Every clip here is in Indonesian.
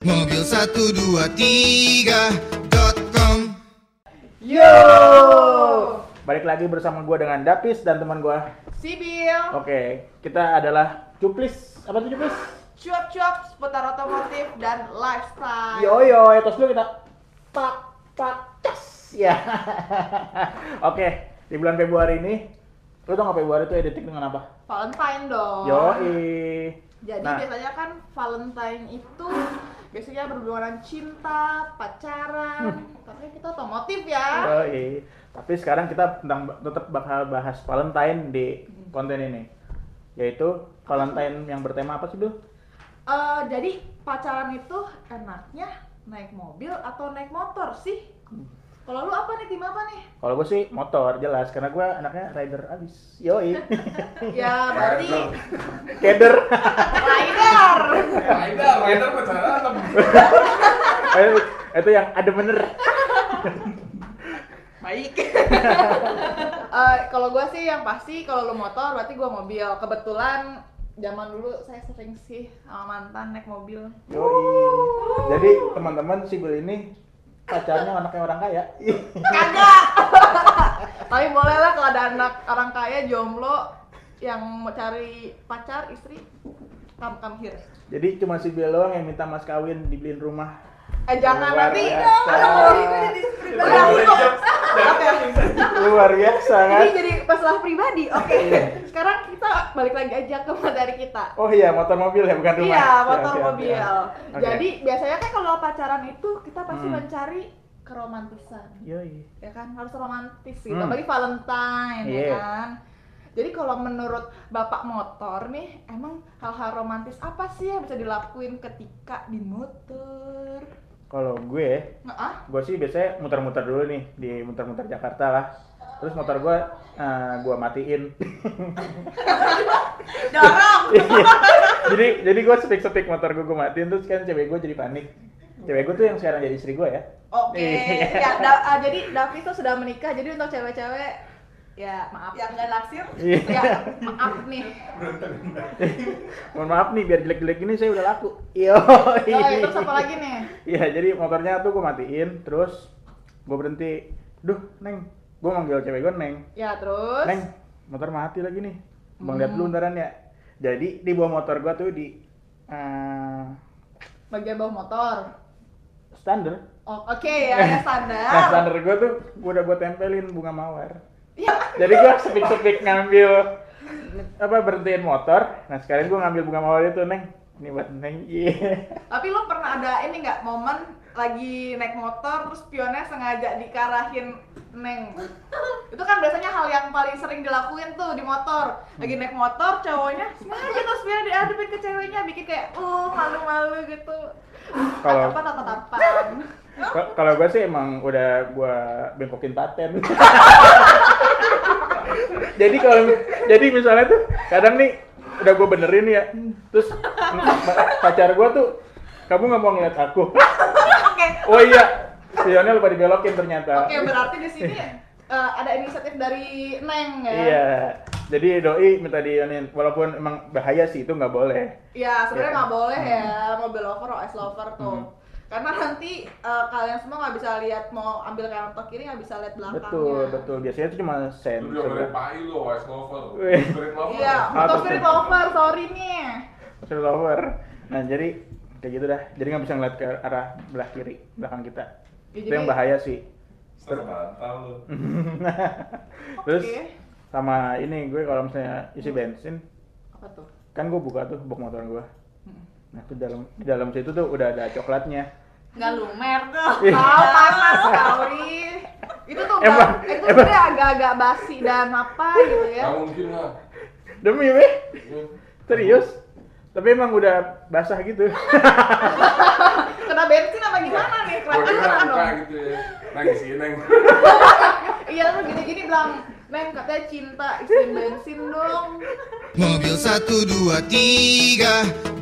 Mobil 123.com Yo! Balik lagi bersama gue dengan Dapis dan teman gue. Sibil, Oke, kita adalah Cuplis. Apa tuh Cuplis? cuap-cuap seputar otomotif dan lifestyle. Yo yo, ya terus dulu kita pak pak cas. Ya. Oke, di bulan Februari ini, lu tau nggak Februari itu identik dengan apa? Valentine dong. Yo Jadi Nah. biasanya kan Valentine itu biasanya berhubungan cinta, pacaran, Hmm. tapi kita otomotif ya. Yo Tapi sekarang kita tentang tetap bakal bahas Valentine di konten ini, yaitu Valentine yang bertema apa sih dulu? Eh, jadi pacaran itu enaknya naik mobil atau naik motor sih? Kalau lu apa nih tim apa nih? Kalau gue sih motor jelas, karena gue anaknya rider abis. Yoi. Ya berarti Keder. rider. Rider, rider pacaran. Itu yang ada bener. Baik. Eh, kalau gue sih yang pasti kalau lu motor berarti gue mobil. Kebetulan zaman dulu saya sering sih sama mantan naik mobil. Yoi. Jadi teman-teman si Bel ini pacarnya anaknya orang kaya. Kagak. Tapi boleh lah kalau ada anak orang kaya jomblo yang mau cari pacar istri come come here. Jadi cuma si Bel doang yang minta mas kawin dibeliin rumah. Eh jangan Luar nanti biasa. aduh ini jadi Udah pribadi. Luar biasa kan? Ini jadi masalah pribadi. Oke. Sekarang kita balik lagi aja ke materi kita. Oh iya, motor mobil ya, bukan rumah. Iya, motor mobil. Jadi biasanya kan kalau pacaran itu kita pasti Hmm. mencari keromantisan. Yoi. Ya kan harus romantis gitu. Hmm. Apalagi Valentine ya Iya. kan. Jadi kalau menurut Bapak motor nih, emang hal-hal romantis apa sih yang bisa dilakuin ketika di motor? Kalau gue, Nah, gue sih biasanya muter-muter dulu nih di muter-muter Jakarta lah. Terus motor gue, eh, gue matiin. dorong. Iya. jadi jadi gue setik-setik motor gue gue matiin terus kan cewek gue jadi panik. Cewek gue tuh yang sekarang jadi istri gue ya. Oke. Iya. Ya, da- ah, jadi Davi tuh sudah menikah. Jadi untuk cewek-cewek ya maaf. yang nggak naksir Iya. Ya, maaf nih. Mohon maaf nih biar jelek-jelek gini saya udah laku. Yo. Oh, itu apa lagi nih? Iya, jadi motornya tuh gue matiin, terus gue berhenti. Duh, Neng. Gue manggil cewek gue Neng. Ya, terus Neng, motor mati lagi nih. Bang lihat Hmm. dulu ntaran ya. Jadi di bawah motor gue tuh di eh, bagian bawah motor. standar. Oh, oke ya, ya standar. Nah, standar gue tuh gue udah gue tempelin bunga mawar. Ya, Jadi gue sepik-sepik ngambil apa berhentiin motor. Nah sekarang gue ngambil bunga mawar itu neng. Ini buat neng. Iya. tapi lu pernah ada ini nggak momen lagi naik motor terus pionnya sengaja dikarahin neng itu kan biasanya hal yang paling sering dilakuin tuh di motor lagi naik motor cowoknya sengaja terus biar diadepin ke ceweknya bikin kayak uh malu-malu gitu Kalau- apa tatapan K- Kalau gue sih emang udah gue bengkokin paten. jadi kalau jadi misalnya tuh kadang nih udah gue benerin ya, terus pacar gue tuh kamu nggak mau ngeliat aku. oke Oh iya, pionnya lupa dibelokin ternyata. oke berarti di sini eh, ada inisiatif dari neng ya Iya, jadi doi minta dionin, walaupun emang bahaya sih itu nggak boleh. Ya sebenarnya Ya. nggak boleh ya mobil lover OS lover tuh. Hmm. Karena nanti eh, kalian semua nggak bisa lihat mau ambil kanan atau kiri nggak bisa lihat belakangnya. Betul, betul. Biasanya itu cuma sen. Lu jangan beri pai lu, wise lover. Iya, motor betul. spirit lover, sorry nih. Mobil lover. Nah jadi kayak gitu dah. Jadi nggak bisa ngeliat ke arah belah kiri belakang kita. Ya, itu jadi- yang bahaya sih. Setengah bantal lu. Terus Oke. sama ini gue kalau misalnya isi bensin, Apa tuh? kan gue buka tuh box motor gue. Nah itu dalam di dalam situ tuh udah ada coklatnya. Nggak lumer tuh. Iya. Oh, panas sekali. Itu tuh Emang- nggak- itu emang- agak-agak basi dan apa gitu ya. Nggak mungkin lah. Demi weh, Iya. serius. Tapi emang udah basah gitu. Kena bensin apa gimana nih? Kira kan dong. gitu ya. Nangis sih, neng. Iya lu gini-gini bilang, Neng katanya cinta isiin bensin dong. Mobil 123.com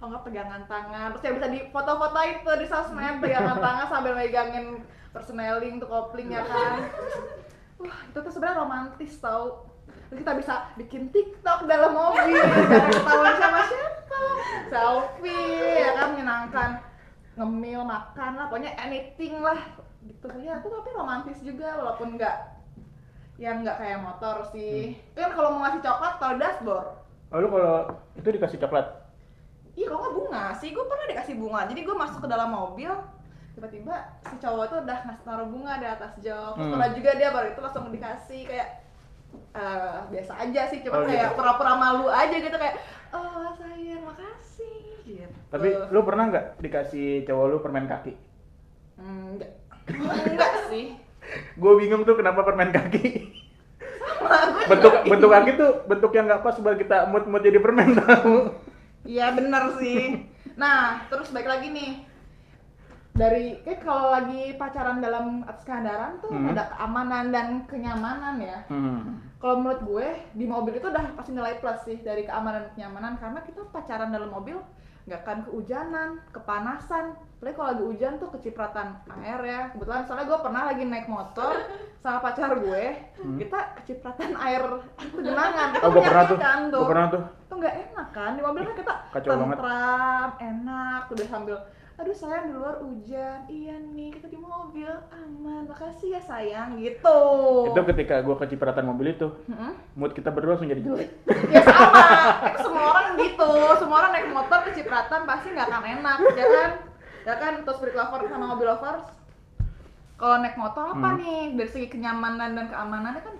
Kalau nggak pegangan tangan, terus yang bisa di foto-fotoin tuh di sosmed pegangan tangan sambil megangin persneling tuh kopling ya kan. Wah itu tuh sebenarnya romantis tau. Terus kita bisa bikin TikTok dalam mobil, jangan ketahuan sama siapa. selfie ya kan menyenangkan ngemil makan lah pokoknya anything lah gitu ya itu tapi romantis juga walaupun nggak yang nggak kayak motor sih kan kalau mau ngasih coklat taruh dashboard Oh lu kalau itu dikasih coklat? Iya, kalau nggak bunga sih, gue pernah dikasih bunga. Jadi gue masuk ke dalam mobil, tiba-tiba si cowok itu udah ngasih taruh bunga di atas jok. Terus Hmm. pernah juga dia baru itu langsung dikasih kayak eh, biasa aja sih, cuma Oh, kayak gitu. pura-pura malu aja gitu kayak, oh sayang makasih. Gitu. Tapi lu pernah nggak dikasih cowok lu permen kaki? Hmm, enggak, enggak sih. Gue bingung tuh kenapa permen kaki. Sama, bentuk bentuk kaki tuh bentuk yang nggak pas buat kita mood mood jadi permen tahu. Iya bener sih. Nah, terus baik lagi nih. Dari kan kalau lagi pacaran dalam atas kendaraan tuh Hmm. ada keamanan dan kenyamanan ya. Hmm. Kalau menurut gue di mobil itu udah pasti nilai plus sih dari keamanan dan kenyamanan karena kita pacaran dalam mobil nggak akan kehujanan, kepanasan. Apalagi kalau lagi hujan tuh kecipratan air ya. Kebetulan soalnya gue pernah lagi naik motor sama pacar gue, kita kecipratan air genangan. Kita Oh gue pernah tuh. Gue pernah tuh. tuh nggak enak kan di mobil kan kita Kacau banget. tentram enak udah sambil aduh sayang di luar hujan iya nih kita di mobil aman makasih ya sayang gitu Itu ketika gue kecipratan mobil itu, Mm-mm. mood kita berdua langsung jadi jelek. ya sama itu semua orang gitu semua orang naik motor kecipratan pasti nggak akan enak ya kan ya kan terus spirit lover sama mobil lovers kalau naik motor apa Hmm. nih dari segi kenyamanan dan keamanannya kan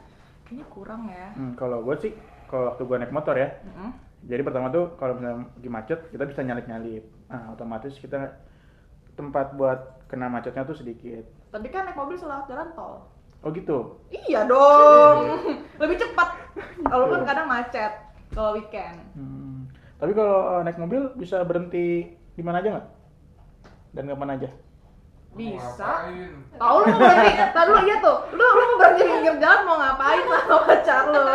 kayaknya kurang ya Hmm, kalau gue sih, kalau waktu gue naik motor ya, Mm-mm. jadi pertama tuh kalau misalnya lagi macet kita bisa nyalip nyalip. Nah otomatis kita tempat buat kena macetnya tuh sedikit. tapi kan naik mobil selalu jalan tol Oh gitu. Iya dong, lebih cepat. Walaupun kadang macet kalau weekend. Hmm. Tapi kalau uh, naik mobil bisa berhenti di mana aja nggak? Dan kapan aja? Bisa. Tahu lu mau berhenti? Tadi lu iya tuh, lu lu mau berhenti di pinggir jalan mau ngapain sama pacar lu?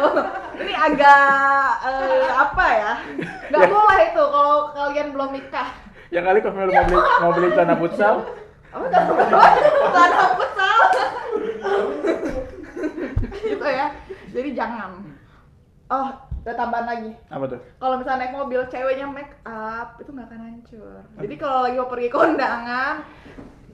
Ini agak eh, apa ya? Gak boleh itu kalau kalian belum nikah. Ya kali kalau lu mau beli mau beli celana futsal, Apa kan Tanah futsal. gitu ya. Jadi jangan. Oh, ada tambahan lagi. apa tuh? kalau misalnya naik mobil ceweknya make up itu nggak akan hancur. Jadi kalau lagi mau pergi ke undangan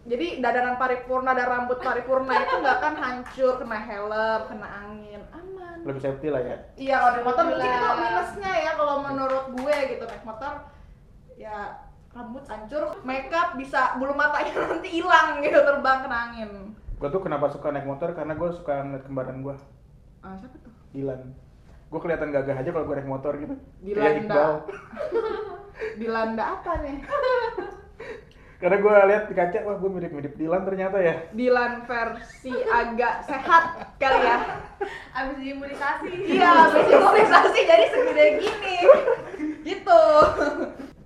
jadi dadanan paripurna dan rambut paripurna itu nggak akan hancur kena helm kena angin. Aman. Lebih safety lah ya. iya kalau naik motor mungkin itu minusnya ya kalau menurut gue gitu. Naik motor ya rambut hancur make up bisa bulu matanya nanti hilang gitu terbang kena angin. Gue tuh kenapa suka naik motor? Karena gue suka ngeliat kembaran gue, ah siapa tuh? Dilan. Gue kelihatan gagah aja kalau gue naik motor gitu. Dilan Kayak Iqbal. Dilanda apa nih Karena gue lihat di kaca, wah gue mirip-mirip Dilan ternyata ya. Dilan versi agak sehat kali ya. Abis imunisasi. Iya, habis imunisasi jadi segede gini. Gitu.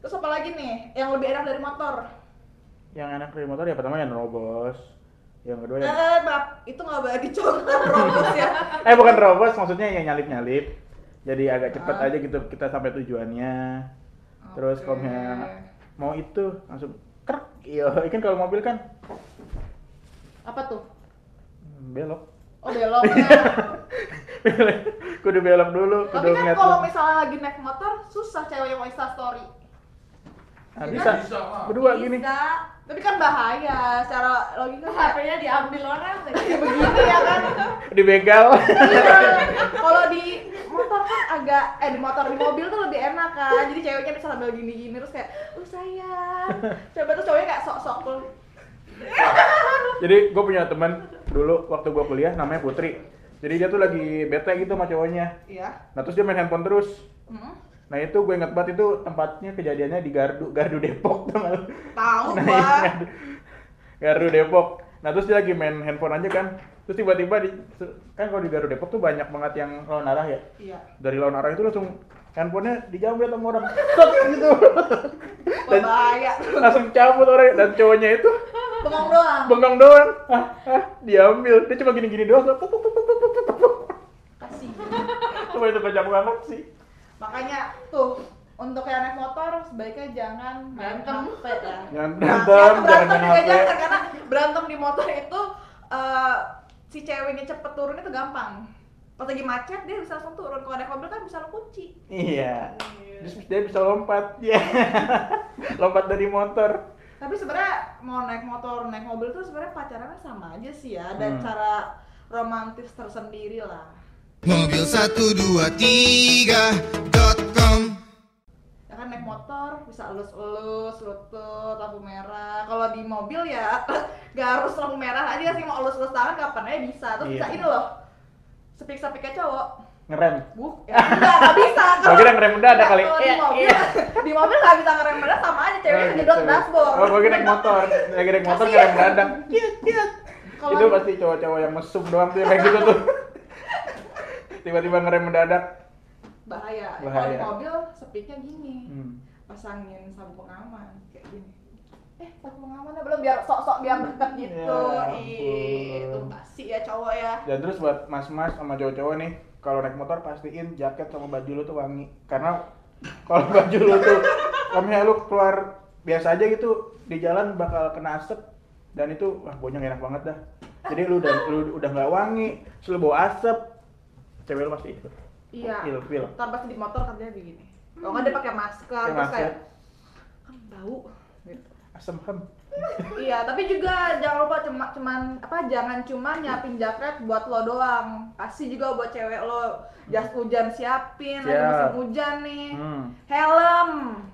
Terus apa lagi nih yang lebih enak dari motor? Yang enak dari motor ya pertama yang nerobos. Yang kedua yang Eh, maaf, itu nggak boleh robos ya. eh bukan nerobos, maksudnya yang nyalip-nyalip. Jadi agak cepet Ah. aja gitu kita sampai tujuannya. Terus kalau mau itu langsung krek. Iya, kan kalau mobil kan Apa tuh? hmm, belok. Oh beloknya. kudu belok dulu, Tapi kudu kan ngeliat kalau misalnya lagi naik motor susah cewek yang mau insta story. Nah, bisa. Bisa, Pak. Berdua gini. Bisa. Tapi kan bahaya secara logika HP-nya diambil orang. kayak begini ya kan. Dibegal. Iya. Kalau di motor kan agak eh di motor di mobil tuh lebih enak kan. Jadi ceweknya bisa sambil gini-gini terus kayak, "Oh sayang." Coba tuh cowoknya kayak sok-sok tuh. Jadi gue punya teman dulu waktu gue kuliah namanya Putri. Jadi dia tuh lagi bete gitu sama cowoknya. Iya. Nah terus dia main handphone terus. Hmm. Nah itu gue inget banget itu tempatnya kejadiannya di Gardu, Gardu Depok teman. Tahu Nah, gua. iya, Gardu, Gardu Depok. Nah terus dia lagi main handphone aja kan. Terus tiba-tiba di kan kalau di Gardu Depok tuh banyak banget yang lawan arah ya. Iya. Dari lawan arah itu langsung handphonenya dijamret sama orang. Tek, gitu. Wah, bahaya. langsung cabut orang dan cowoknya itu Bengong doang. bengong doang. Ah, ah, diambil. Dia cuma gini-gini doang. Kasih. Coba itu kocak banget sih. Makanya tuh untuk yang naik motor sebaiknya jangan main Berantem. HP ya. Jangan Nah, berantem, ya, jangan berantem juga jangan karena berantem di motor itu eh, si ceweknya cepet turun itu gampang. pas lagi macet dia bisa langsung turun kalau naik mobil kan bisa lo kunci Iya. Terus dia bisa lompat. Iya. lompat dari motor. tapi sebenarnya mau naik motor naik mobil tuh sebenarnya pacarannya sama aja sih ya ada Hmm. cara romantis tersendiri lah Mobil123.com ya kan naik motor bisa elus-elus lutut lampu merah kalau di mobil ya nggak harus lampu merah aja sih mau elus-elus tangan kapan aja bisa terus Iya. bisa ini loh sepik-sepiknya cowok Ngerem. Buk, ya enggak, nggak bisa. Gua kira ngerem udah ada kali. Kalau di Iya, mobil, iya. di mobil nggak bisa ngerem mendadak sama aja, ceweknya Oh, kejedot gitu. dashboard. Oh, gua kira naik motor. Lagi naik motor ngerem mendadak. Kiat, kiat. Kalau Itu pasti cowok-cowok yang mesum doang tuh yang kayak gitu tuh. Tiba-tiba ngerem mendadak. bahaya. Kalau Bahaya. mobil sepiknya gini, Hmm. pasangin sabuk pengaman kayak gini. Eh, sabuk pengamannya belum biar sok-sok biar deket gitu. Ya Ih, itu basi ya cowok ya. Dan terus buat mas-mas sama cowok-cowok nih, kalau naik motor pastiin jaket sama baju lu tuh wangi. Karena kalau baju lu tuh, kalau misalnya lu keluar biasa aja gitu, di jalan bakal kena asap dan itu wah nggak enak banget dah. Jadi lu udah lu udah nggak wangi, terus lu bau asap, cewek lu pasti itu. Iya. Ilfil. Ntar pasti di motor kerjanya begini. Kalau nggak dia pakai masker, Pakai terus kayak kan bau. Gitu. Asam hem. Iya, tapi juga jangan lupa cuma cuman apa jangan cuma nyiapin jaket buat lo doang. Kasih juga buat cewek lo jas hujan siapin, lagi Siap. musim hujan nih. Hmm. Helm.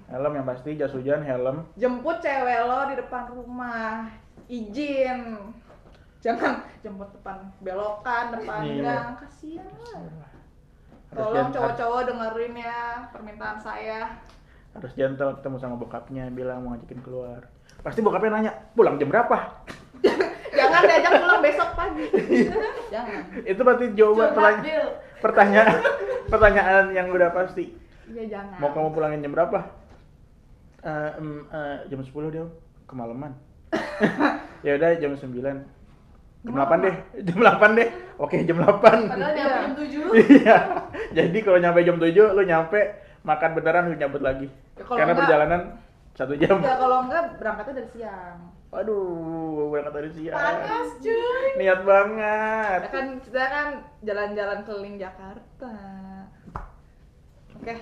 Helm yang pasti jas hujan, helm. Jemput cewek lo di depan rumah. Izin. Jangan jemput depan belokan, depan Iya. gang, kasihan lah. Tolong cowok-cowok dengerin ya permintaan saya. harus gentle ketemu sama bokapnya bilang mau ngajakin keluar. Pasti bokapnya nanya, pulang jam berapa? Jangan diajak pulang besok pagi. Jangan. Itu berarti jawaban Curhat, pertanya- pertanyaan pertanyaan yang udah pasti. Iya jangan. Mau kamu pulangin jam berapa? Eh, em, eh, jam 10 dia kemalaman. ya udah jam 9. Jam 8 deh. Jam 8 deh. Oke, jam 8. Padahal nyampe jam 7. Iya. Jadi kalau nyampe jam 7 lu nyampe makan beneran lu nyambut lagi. Ya, Karena enggak- perjalanan satu jam. Ya kalau enggak berangkatnya dari siang. Waduh, berangkat dari siang. Panas cuy. Niat banget. Ya kan kita kan jalan-jalan keliling Jakarta. Oke.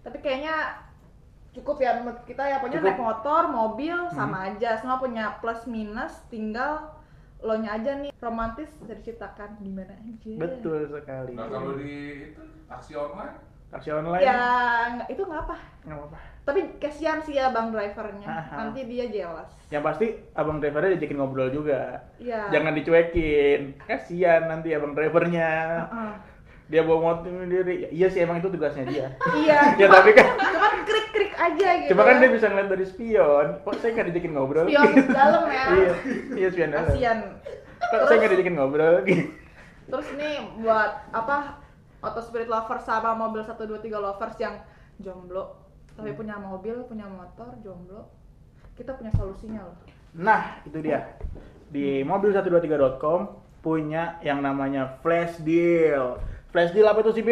Tapi kayaknya cukup ya menurut kita ya punya Cukup. naik motor, mobil Hmm. sama aja. Semua punya plus minus, tinggal lo nya aja nih romantis bisa diciptakan di mana aja. Betul sekali. Nah kalau di itu taksi online, Taksi online. Ya nggak itu nggak apa. nggak apa-apa. Tapi kasihan sih ya bang drivernya. Aha. Nanti dia jealous. Yang pasti abang drivernya diajakin ngobrol juga. Iya. Jangan dicuekin. Kasihan nanti abang drivernya. Heeh. Dia bawa motor sendiri. Ya, iya sih emang itu tugasnya dia. Iya. ya tapi kan Cuman krik-krik aja gitu. cuma kan dia bisa ngeliat dari spion. Kok saya nggak diajakin ngobrol? Spion dalam ya. iya, iya spion dalam. Kasian. Kok saya nggak diajakin ngobrol? Terus nih buat apa auto spirit lovers sama mobil 1 2 3 lovers yang jomblo tapi Hmm. punya mobil, punya motor, jomblo. Kita punya solusinya loh. Nah, itu dia. Di mobil123.com punya yang namanya flash deal. Flash deal apa itu sih?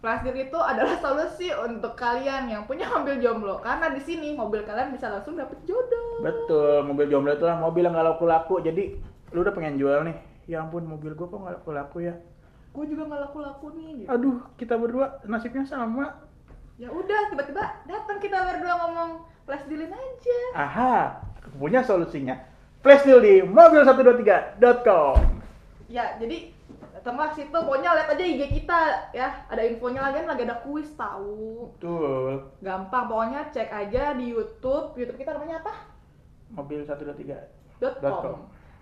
Flash deal itu adalah solusi untuk kalian yang punya mobil jomblo karena di sini mobil kalian bisa langsung dapet jodoh. Betul, mobil jomblo itu lah mobil yang nggak laku-laku. Jadi lu udah pengen jual nih. Ya ampun, mobil gua kok nggak laku-laku ya? Gue juga nggak laku-laku nih. Gitu. Aduh, kita berdua nasibnya sama. Ya udah tiba-tiba datang kita berdua ngomong flash dealin aja. Aha, punya solusinya. Flash deal di mobil123.com. Ya jadi datanglah situ. Pokoknya lihat aja IG kita ya. Ada infonya lagi lagi ada kuis tahu. Betul. gampang pokoknya cek aja di YouTube. YouTube kita namanya apa? Mobil123. dot Dot .com. com.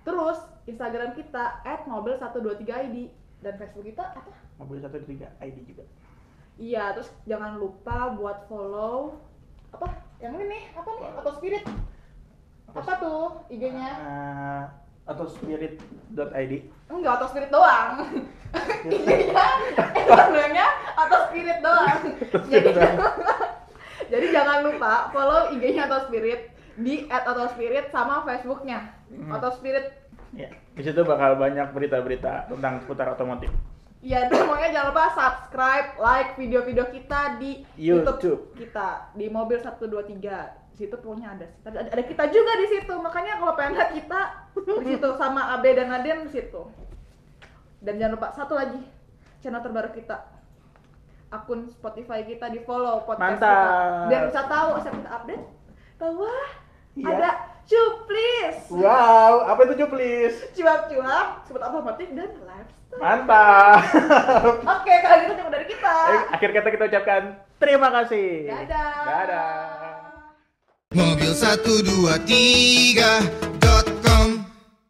terus Instagram kita at mobil 123 id dan Facebook kita apa? Mobil123 ID juga. iya terus jangan lupa buat follow apa? Yang ini nih apa nih? Atau spirit. Apa tuh IG-nya Eh, atau spirit.id. enggak atau spirit doang IG-nya Instagramnya atau spirit doang jadi jadi jangan lupa follow IG-nya atau spirit di at atau spirit sama Facebooknya Hmm. atau spirit Ya, di situ bakal banyak berita-berita tentang seputar otomotif. ya pokoknya jangan lupa subscribe like video-video kita di YouTube. kita di mobil 123 di situ pokoknya ada ada, ada kita juga di situ makanya kalau pengen lihat kita di situ sama Abe dan Aden di situ dan jangan lupa satu lagi channel terbaru kita. Akun Spotify kita di follow podcast Mantap. kita. Biar bisa tahu setiap kita update bahwa Iya. ada cuplis, Wow, apa itu cuplis? cuap-cuap, sebut otomotif dan lifestyle. Mantap. Oke, kalau gitu cukup dari kita. Eh, akhir kata kita ucapkan terima kasih. Dadah. Dadah. Mobil satu dua tiga